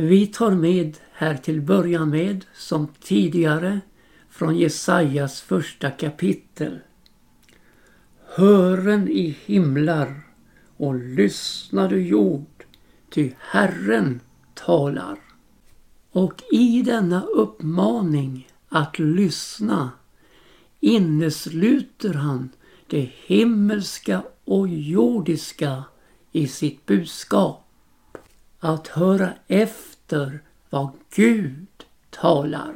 Vi tar med här till början med, som tidigare, från Jesajas första kapitel. Hören i himlar och lyssna du jord, ty Herren talar. Och i denna uppmaning att lyssna innesluter han det himmelska och jordiska i sitt budskap. Att höra efter vad Gud talar.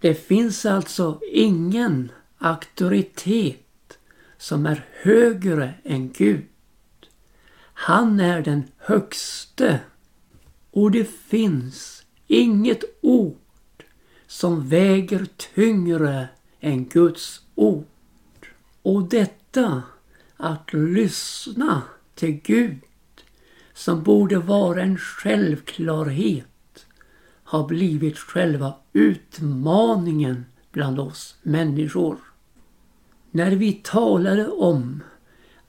Det finns alltså ingen auktoritet som är högre än Gud. Han är den högste och det finns inget ord som väger tyngre än Guds ord. Och detta att lyssna till Gud som borde vara en självklarhet har blivit själva utmaningen bland oss människor. När vi talade om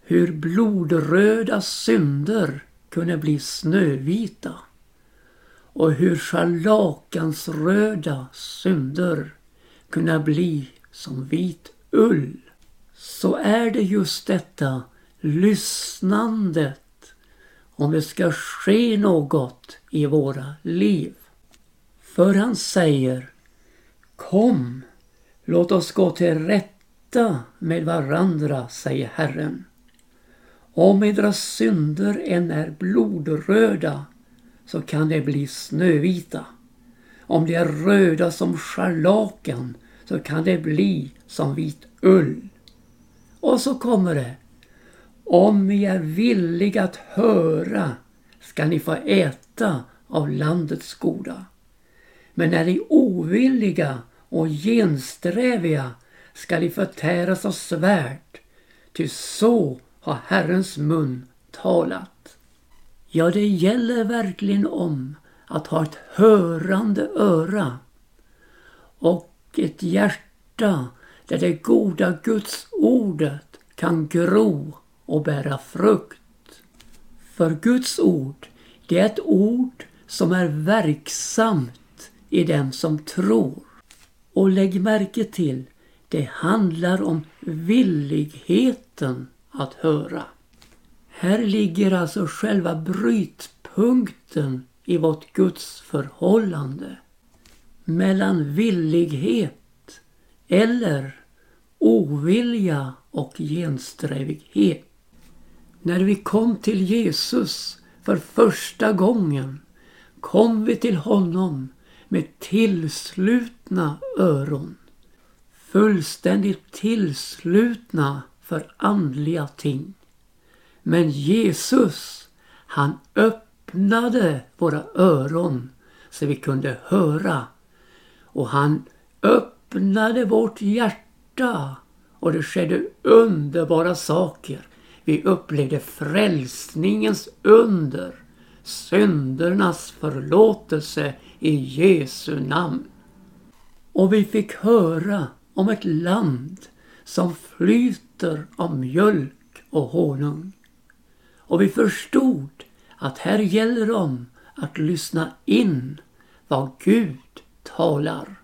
hur blodröda synder kunde bli snövita och hur scharlakansröda synder kunna bli som vit ull så är det just detta lyssnandet om det ska ske något i våra liv. För han säger Kom, låt oss gå till rätta med varandra, säger Herren. Om edra synder än är blodröda så kan de bli snövita. Om de är röda som scharlakan så kan de bli som vit ull. Och så kommer det. Om ni är villiga att höra ska ni få äta av landets goda. Men är ni ovilliga och gensträviga ska ni förtäras av svärd. Ty så har Herrens mun talat. Ja, det gäller verkligen om att ha ett hörande öra och ett hjärta där det goda Guds ordet kan gro och bära frukt. För Guds ord, det är ett ord som är verksamt i den som tror. Och lägg märke till, det handlar om villigheten att höra. Här ligger alltså själva brytpunkten i vårt Guds förhållande mellan villighet eller ovilja och gensträvighet. När vi kom till Jesus för första gången kom vi till honom med tillslutna öron. Fullständigt tillslutna för andliga ting. Men Jesus, han öppnade våra öron så vi kunde höra. Och han öppnade vårt hjärta och det skedde underbara saker. Vi upplevde frälsningens under, syndernas förlåtelse i Jesu namn. Och vi fick höra om ett land som flyter av mjölk och honung. Och vi förstod att här gäller det om att lyssna in vad Gud talar.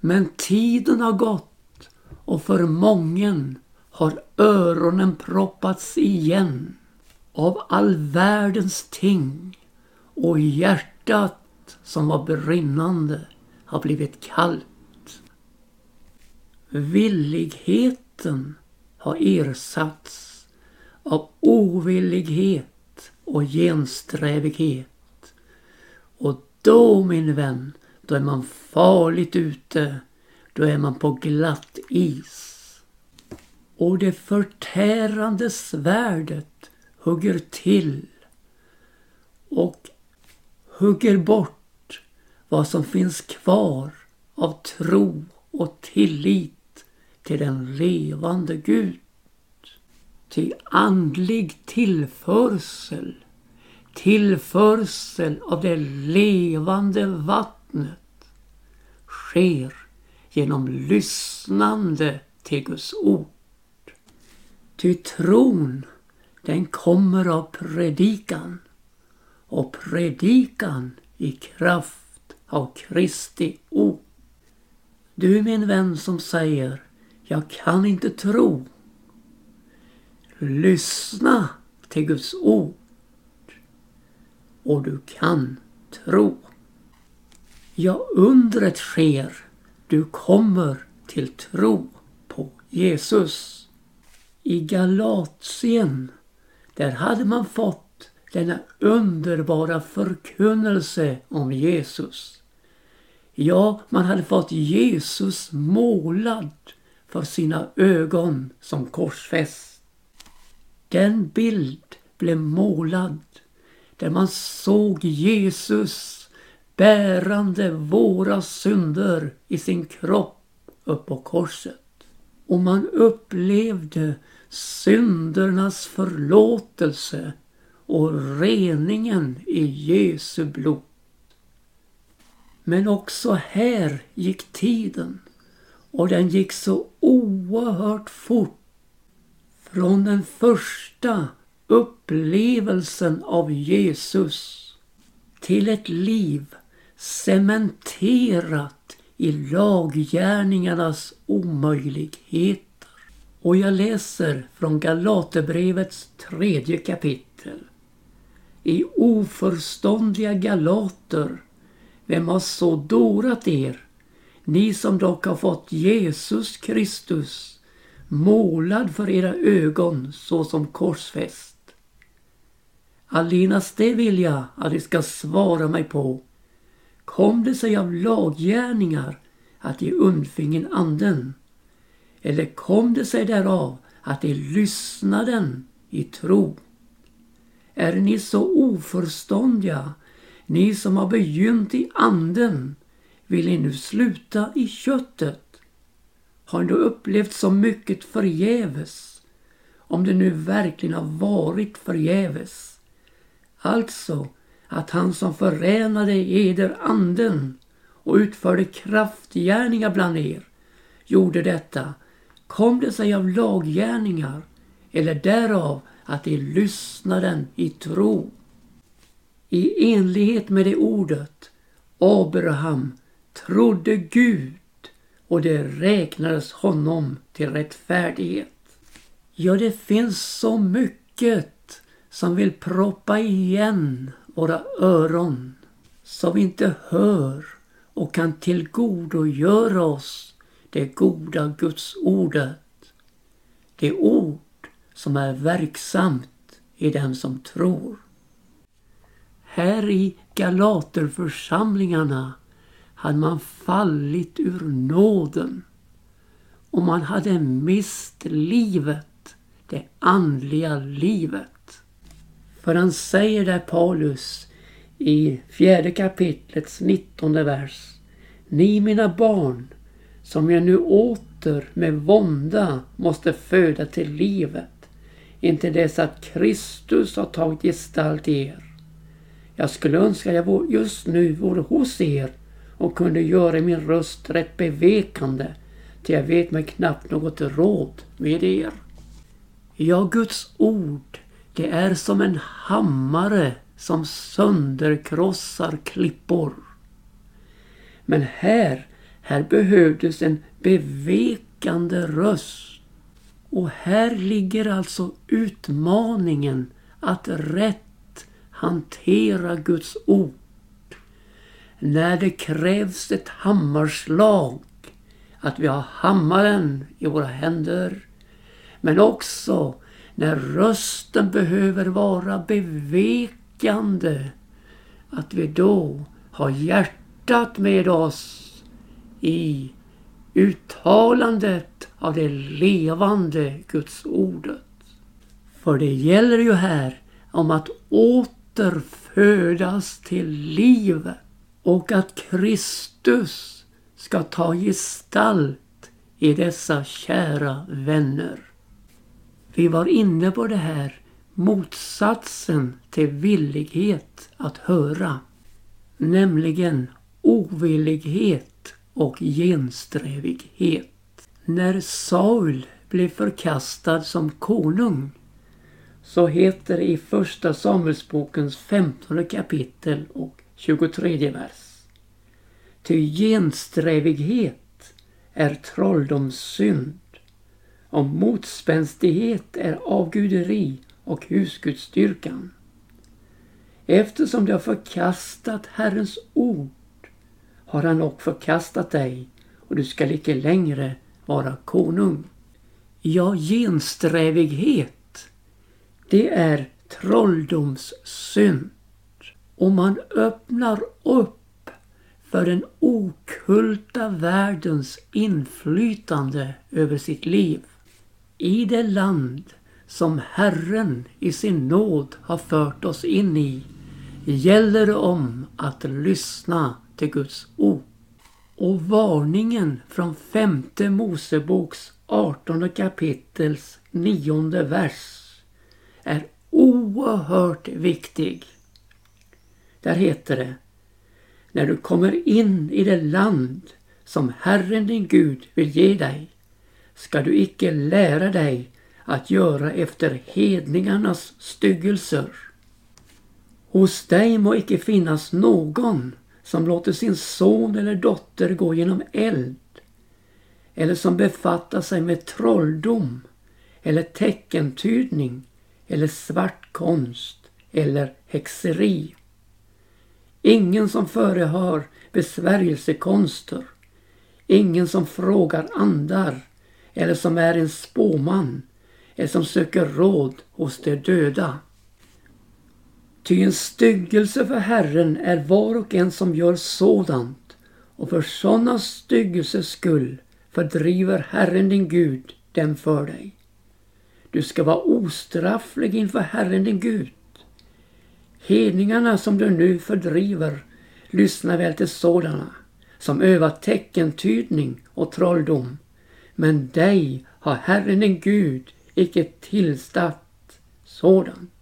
Men tiden har gått och för mången har öronen proppats igen av all världens ting och hjärtat som var brinnande har blivit kallt. Villigheten har ersatts av ovillighet och gensträvighet. Och då min vän, då är man farligt ute. Då är man på glatt is. Och det förtärande svärdet hugger till och hugger bort vad som finns kvar av tro och tillit till den levande Gud. Till andlig tillförsel, tillförsel av det levande vattnet sker genom lyssnande till Guds ord. Ty tron, den kommer av predikan och predikan i kraft av Kristi ord. Du min vän som säger, jag kan inte tro. Lyssna till Guds ord och du kan tro. Ja, undret sker. Du kommer till tro på Jesus. I Galatien, där hade man fått denna underbara förkunnelse om Jesus. Ja, man hade fått Jesus målad för sina ögon som korsfäst. Den bild blev målad där man såg Jesus bärande våra synder i sin kropp upp på korset. Och man upplevde syndernas förlåtelse och reningen i Jesu blod. Men också här gick tiden och den gick så oerhört fort. Från den första upplevelsen av Jesus till ett liv cementerat i laggärningarnas omöjligheter. Och jag läser från Galaterbrevets tredje kapitel. I oförståndiga galater, vem har så dårat er? Ni som dock har fått Jesus Kristus målad för era ögon såsom korsfäst. Allenast det vill jag att de ska svara mig på. Kom det sig av laggärningar att de undfingen anden? Eller kom det sig därav att de lyssnade i tro? Är ni så oförståndiga, ni som har begynt i anden, vill ni nu sluta i köttet? Har ni då upplevt så mycket förgäves? Om det nu verkligen har varit förgäves. Alltså att han som förenade eder anden och utförde kraftgärningar bland er gjorde detta. Kom det sig av laggärningar eller därav att de lyssnade i tro? I enlighet med det ordet Abraham trodde Gud och det räknades honom till rättfärdighet. Ja, det finns så mycket som vill proppa igen våra öron Som vi inte hör och kan tillgodogöra oss det goda Guds ordet. Det ord som är verksamt i den som tror. Här i Galaterförsamlingarna hade man fallit ur nåden och man hade mist livet, det andliga livet. För han säger där Paulus i fjärde kapitlets nittonde vers. Ni mina barn, som jag nu åter med vånda måste föda till livet, intill dess att Kristus har tagit gestalt i er. Jag skulle önska att jag just nu vore hos er och kunde göra min röst rätt bevekande, till jag vet mig knappt något råd med er. Ja, Guds ord det är som en hammare som sönderkrossar klippor. Men här, här behövdes en bevekande röst. Och här ligger alltså utmaningen att rätt hantera Guds ord. När det krävs ett hammarslag, att vi har hammaren i våra händer, men också när rösten behöver vara bevekande, att vi då har hjärtat med oss i uttalandet av det levande Guds ordet. För det gäller ju här om att återfödas till livet och att Kristus ska ta gestalt i dessa kära vänner. Vi var inne på det här motsatsen till villighet att höra. Nämligen ovillighet och gensträvighet. När Saul blev förkastad som konung så heter det i första Samuelsbokens femtonde kapitel och 23 vers. Ty gensträvighet är trolldomssynd och motspänstighet är avguderi och husgudsdyrkan. Eftersom de har förkastat Herrens ord har han också förkastat dig och du skall icke längre vara konung. Ja, gensträvighet, det är trolldomssynd. Och man öppnar upp för den okulta världens inflytande över sitt liv. I det land som Herren i sin nåd har fört oss in i gäller det om att lyssna till Guds ord. Och varningen från femte Moseboks 18 kapitels nionde vers är oerhört viktig. Där heter det När du kommer in i det land som Herren din Gud vill ge dig ska du icke lära dig att göra efter hedningarnas styggelser. Hos dig må icke finnas någon som låter sin son eller dotter gå genom eld eller som befattar sig med trolldom eller teckentydning eller svart konst eller häxeri. Ingen som förehör besvärjelsekonster, ingen som frågar andar eller som är en spåman eller som söker råd hos de döda. Ty en styggelse för Herren är var och en som gör sådant och för sådana styggelses skull fördriver Herren din Gud dem för dig. Du ska vara ostrafflig inför Herren din Gud. Hedningarna som du nu fördriver lyssnar väl till sådana som övar teckentydning och trolldom. Men dig har Herren din Gud icke tillstatt sådant.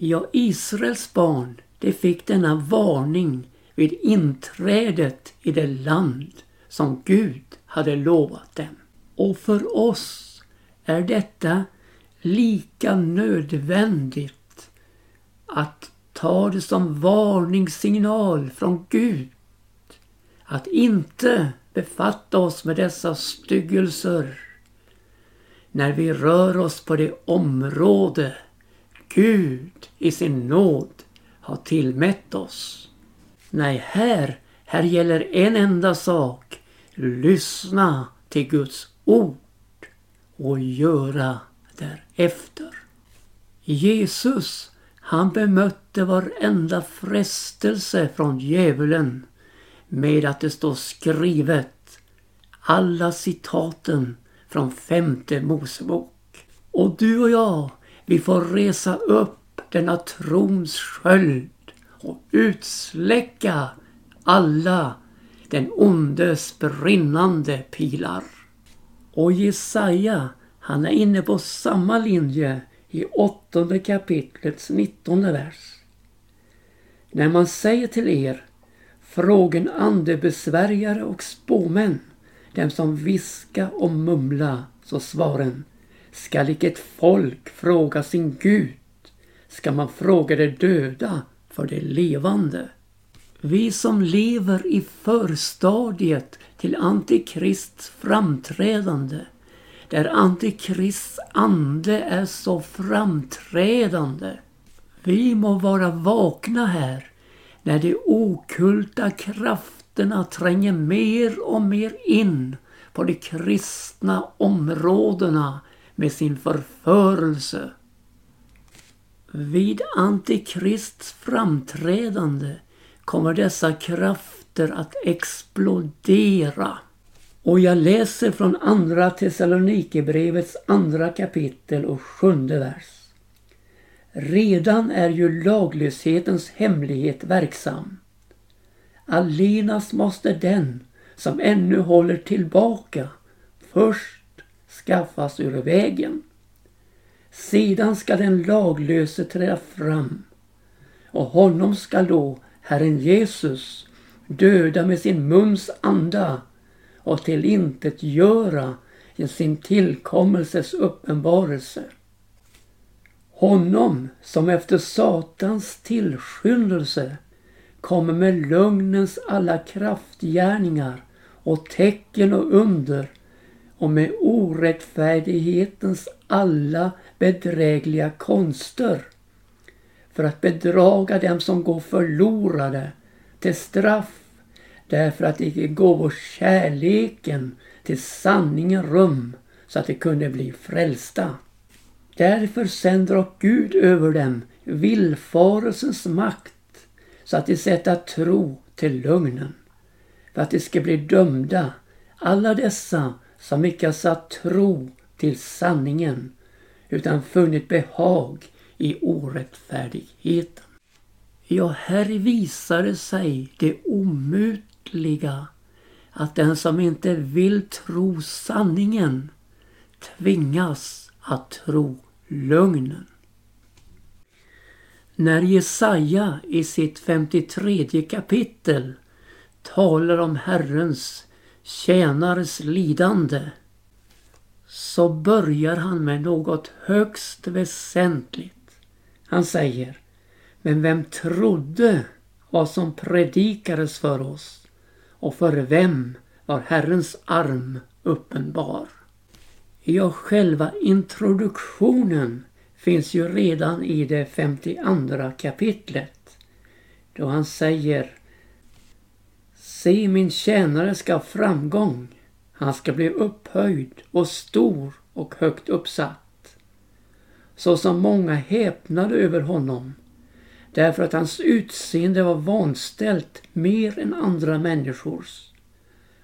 Ja, Israels barn, de fick denna varning vid inträdet i det land som Gud hade lovat dem. Och för oss är detta lika nödvändigt att ta det som varningssignal från Gud. Att inte befatta oss med dessa styggelser när vi rör oss på det område Gud i sin nåd har tillmätt oss. Nej, här, här gäller en enda sak. Lyssna till Guds ord och göra därefter. Jesus, han bemötte varenda frestelse från djävulen med att det står skrivet alla citaten från femte Mosebok. Och du och jag, vi får resa upp denna trons sköld och utsläcka alla den ondes brinnande pilar. Och Jesaja, han är inne på samma linje i åttonde kapitlets nittonde vers. När man säger till er, frågen andebesvärjare och spåmän, dem som viska och mumla, så svaren, Skall icke ett folk fråga sin Gud? Ska man fråga de döda för de levande? Vi som lever i förstadiet till Antikrists framträdande, där Antikrists ande är så framträdande. Vi må vara vakna här när de okulta krafterna tränger mer och mer in på de kristna områdena med sin förförelse. Vid Antikrists framträdande kommer dessa krafter att explodera. Och jag läser från andra Thessalonikerbrevets andra kapitel och sjunde vers. Redan är ju laglöshetens hemlighet verksam. Allenast måste den som ännu håller tillbaka först skaffas ur vägen. Sedan skall den laglöse träda fram och honom skall då Herren Jesus döda med sin muns anda och till intet göra i sin tillkommelses uppenbarelse. Honom som efter Satans tillskyndelse kommer med lögnens alla kraftgärningar och tecken och under och med orättfärdighetens alla bedrägliga konster för att bedraga dem som går förlorade till straff därför att de icke gåvo kärleken till sanningen rum så att de kunde bli frälsta. Därför sänder och Gud över dem villfarelsens makt så att de sätta tro till lögnen för att de ska bli dömda alla dessa som icke har satt tro till sanningen utan funnit behag i orättfärdigheten. Ja, här visar det sig det omutliga att den som inte vill tro sanningen tvingas att tro lögnen. När Jesaja i sitt 53 kapitel talar om Herrens tjänares lidande så börjar han med något högst väsentligt. Han säger Men vem trodde vad som predikades för oss och för vem var Herrens arm uppenbar? Ja, själva introduktionen finns ju redan i det 52 kapitlet. Då han säger Se min tjänare ska ha framgång. Han ska bli upphöjd och stor och högt uppsatt. Så som många häpnade över honom därför att hans utseende var vanställt mer än andra människors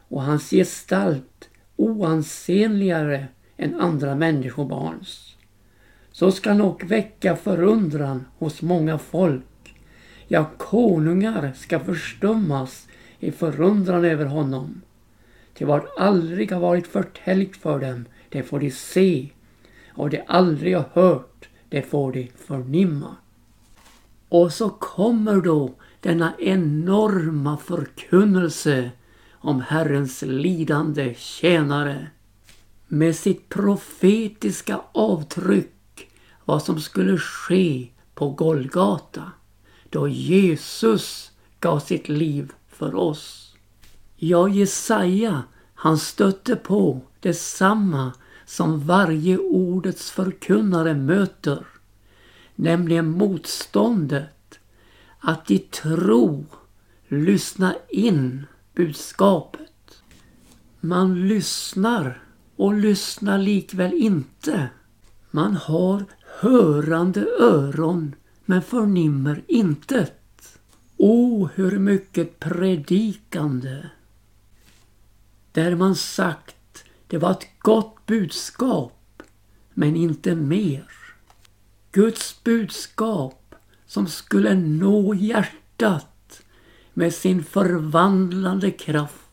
och hans gestalt oansenligare än andra människobarns. Så ska han väcka förundran hos många folk. Ja, konungar ska förstummas i förundran över honom. Ty vad aldrig har varit förtäljt för dem, det får de se. Och det aldrig har hört, det får de förnimma. Och så kommer då denna enorma förkunnelse om Herrens lidande tjänare med sitt profetiska avtryck vad som skulle ske på Golgata då Jesus gav sitt liv för oss. Ja, Jesaja, han stötte på detsamma som varje ordets förkunnare möter. Nämligen motståndet att i tro lyssna in budskapet. Man lyssnar och lyssnar likväl inte. Man har hörande öron men förnimmer intet. O, hur mycket predikande! Där man sagt det var ett gott budskap, men inte mer. Guds budskap som skulle nå hjärtat med sin förvandlande kraft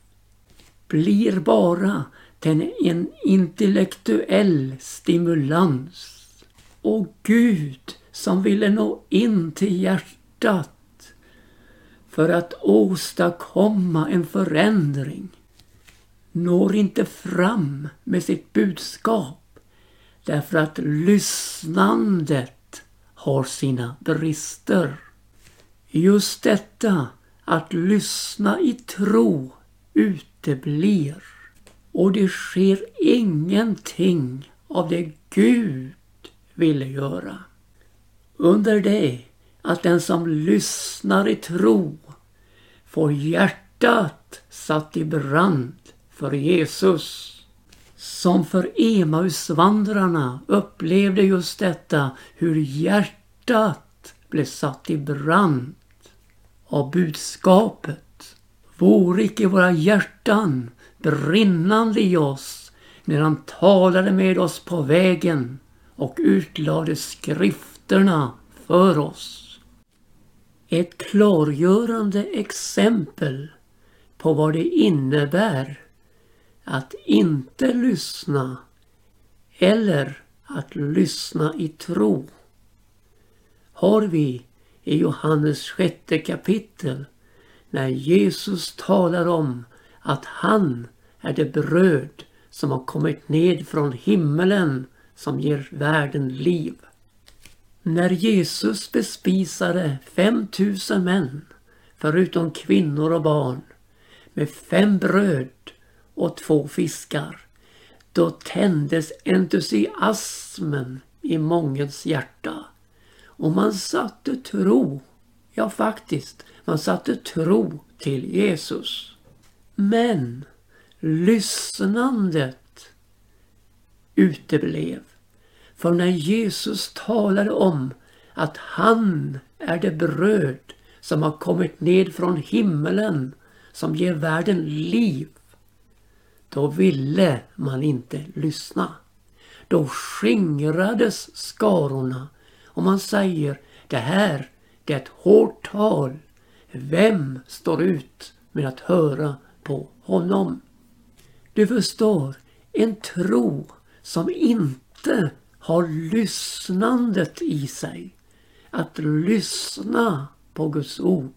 blir bara till en intellektuell stimulans. Och Gud som ville nå in till hjärtat för att åstadkomma en förändring når inte fram med sitt budskap därför att lyssnandet har sina brister. Just detta att lyssna i tro uteblir och det sker ingenting av det Gud ville göra. Under det att den som lyssnar i tro får hjärtat satt i brand för Jesus. Som för Emausvandrarna upplevde just detta hur hjärtat blev satt i brand av budskapet. Vore icke våra hjärtan brinnande i oss när han talade med oss på vägen och utlade skrifterna för oss. Ett klargörande exempel på vad det innebär att inte lyssna eller att lyssna i tro har vi i Johannes sjätte kapitel när Jesus talar om att han är det bröd som har kommit ned från himmelen som ger världen liv. När Jesus bespisade 5000 män förutom kvinnor och barn, med fem bröd och två fiskar. Då tändes entusiasmen i mångens hjärta. Och man satte tro, ja faktiskt, man satte tro till Jesus. Men lyssnandet uteblev. För när Jesus talade om att han är det bröd som har kommit ned från himmelen som ger världen liv. Då ville man inte lyssna. Då skingrades skarorna och man säger det här det är ett hårt tal. Vem står ut med att höra på honom? Du förstår, en tro som inte har lyssnandet i sig. Att lyssna på Guds ord.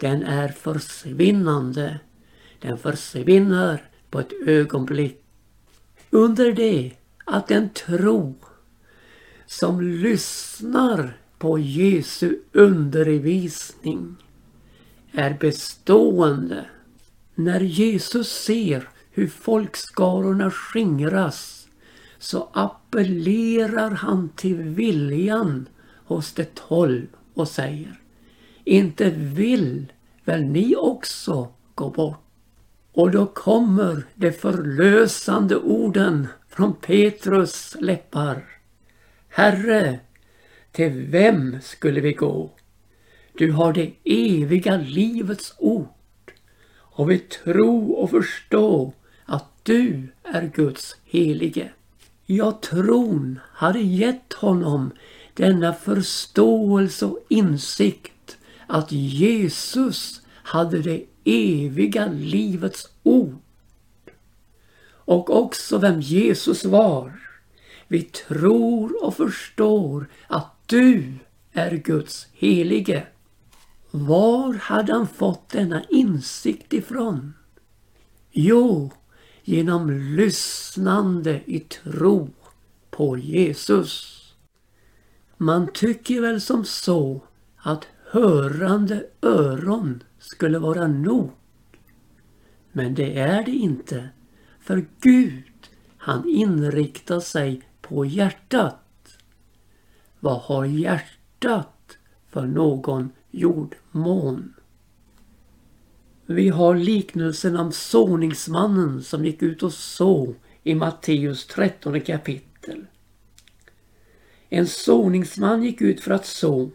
Den är försvinnande. Den försvinner på ett ögonblick. Under det att en tro som lyssnar på Jesu undervisning är bestående. När Jesus ser hur folkskarorna skingras så appellerar han till viljan hos de tolv och säger Inte vill väl ni också gå bort? Och då kommer de förlösande orden från Petrus läppar. Herre, till vem skulle vi gå? Du har det eviga livets ord och vi tro och förstå att du är Guds helige. Ja, tron hade gett honom denna förståelse och insikt att Jesus hade det eviga livets ord. Och också vem Jesus var. Vi tror och förstår att du är Guds helige. Var hade han fått denna insikt ifrån? Jo, genom lyssnande i tro på Jesus. Man tycker väl som så att hörande öron skulle vara nog. Men det är det inte. För Gud, han inriktar sig på hjärtat. Vad har hjärtat för någon jordmån? Vi har liknelsen om såningsmannen som gick ut och så i Matteus 13 kapitel. En såningsman gick ut för att så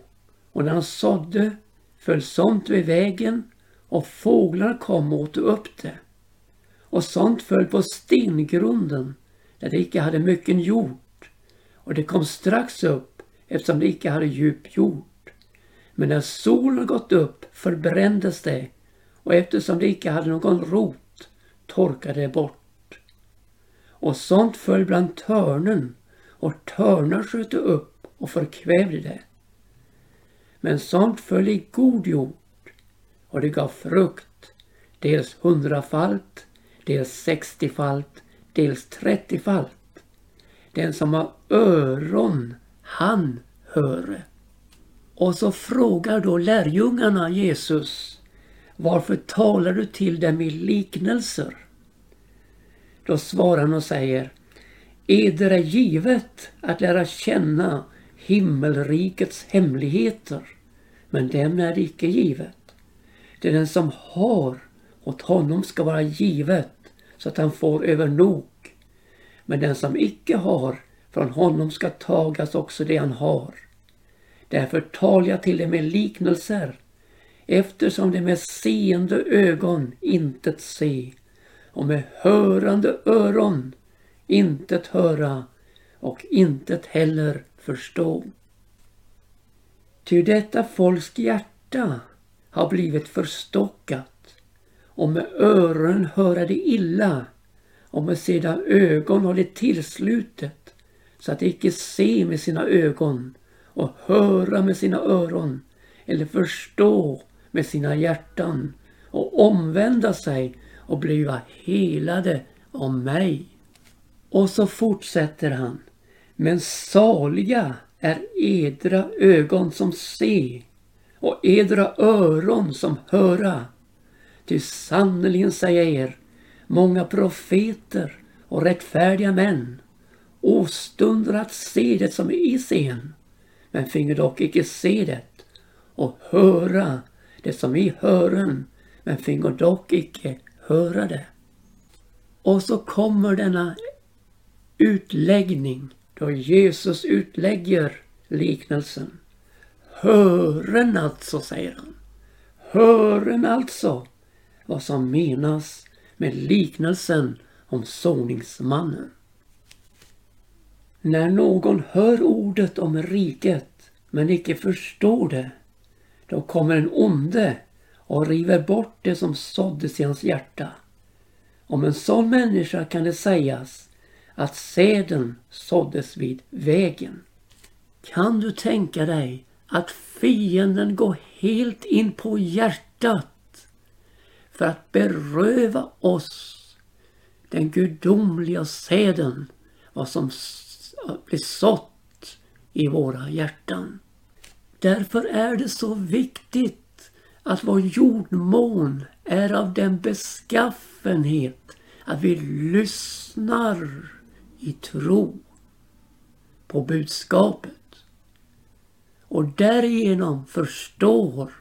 och när han sådde föll sånt vid vägen och fåglar kom och åt upp det. Och sånt föll på stengrunden där det icke hade mycken jord och det kom strax upp eftersom det icke hade djup jord. Men när solen gått upp förbrändes det och eftersom det icke hade någon rot torkade det bort. Och sånt föll bland törnen och törnar sköt upp och förkvävde det. Men sånt föll i god jord och det gav frukt, dels hundrafalt, dels sextiofalt, dels trettiofalt. Den som har öron, han höre. Och så frågar då lärjungarna Jesus, varför talar du till dem i liknelser? Då svarar han och säger, Eder är givet att lära känna himmelrikets hemligheter, men dem är det icke givet. Det är den som har, åt honom ska vara givet, så att han får över nog. Men den som icke har, från honom ska tagas också det han har. Därför talar jag till dem med liknelser, eftersom de med seende ögon intet se och med hörande öron intet höra och intet heller förstå. Ty detta folks hjärta har blivit förstockat och med öronen höra det illa och med sina ögon har det tillslutet så att de icke se med sina ögon och höra med sina öron eller förstå med sina hjärtan och omvända sig och bliva helade av mig. Och så fortsätter han. Men saliga är edra ögon som se och edra öron som höra. Ty sannerligen säger jag er, många profeter och rättfärdiga män ostunder att se det som i scen, men finge dock icke se det, och höra det som vi hören, men fingo dock icke höra det. Och så kommer denna utläggning då Jesus utlägger liknelsen. Hören alltså, säger han. Hören alltså vad som menas med liknelsen om såningsmannen. När någon hör ordet om riket men icke förstår det, då kommer en onde och river bort det som såddes i hans hjärta. Om en sån människa kan det sägas att säden såddes vid vägen. Kan du tänka dig att fienden går helt in på hjärtat för att beröva oss den gudomliga säden, vad som blir sått i våra hjärtan. Därför är det så viktigt att vår jordmån är av den beskaffenhet att vi lyssnar i tro på budskapet och därigenom förstår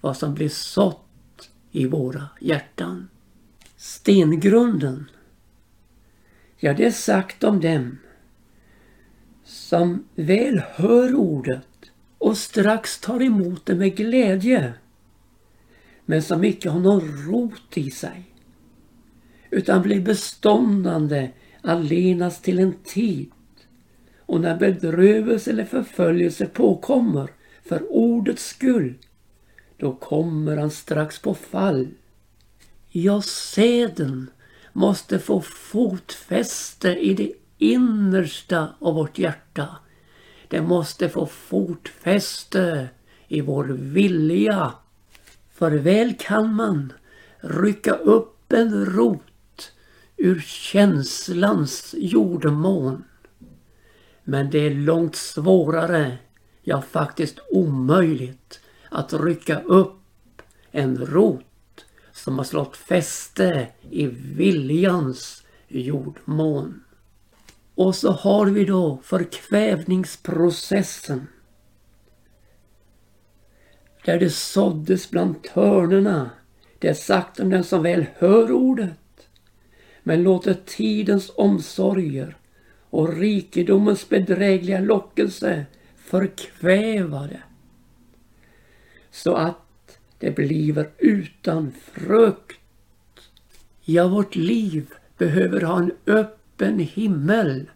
vad som blir sått i våra hjärtan. Stengrunden, ja det är sagt om dem som väl hör ordet och strax tar emot det med glädje men som icke har någon rot i sig utan blir beståndande allenast till en tid och när bedrövelse eller förföljelse påkommer för ordets skull då kommer han strax på fall. Ja, seden måste få fotfäste i det innersta av vårt hjärta. Det måste få fotfäste i vår vilja. För väl kan man rycka upp en rot ur känslans jordmån. Men det är långt svårare, ja faktiskt omöjligt, att rycka upp en rot som har slått fäste i viljans jordmån. Och så har vi då förkvävningsprocessen. Där det såddes bland törnerna. Det är sagt om den som väl hör ordet. Men låter tidens omsorger och rikedomens bedrägliga lockelse förkväva det. Så att det bliver utan frukt. Ja, vårt liv behöver ha en öppen öppen himmel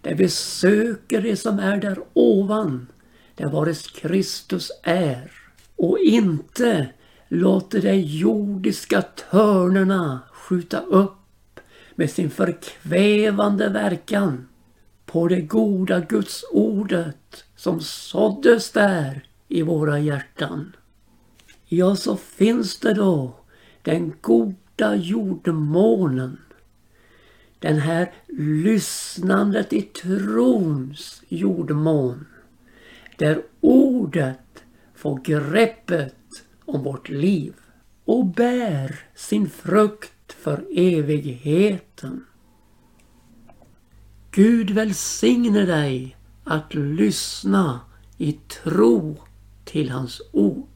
där vi söker det som är där ovan, där vares Kristus är och inte låter de jordiska törnerna skjuta upp med sin förkvävande verkan på det goda Guds ordet som såddes där i våra hjärtan. Ja, så finns det då den goda jordmånen den här lyssnandet i trons jordmån. Där ordet får greppet om vårt liv och bär sin frukt för evigheten. Gud välsigne dig att lyssna i tro till hans ord.